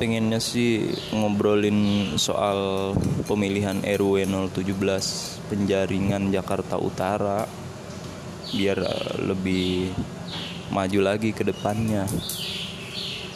pengennya sih ngobrolin soal pemilihan RW 017 penjaringan Jakarta Utara biar lebih maju lagi ke depannya.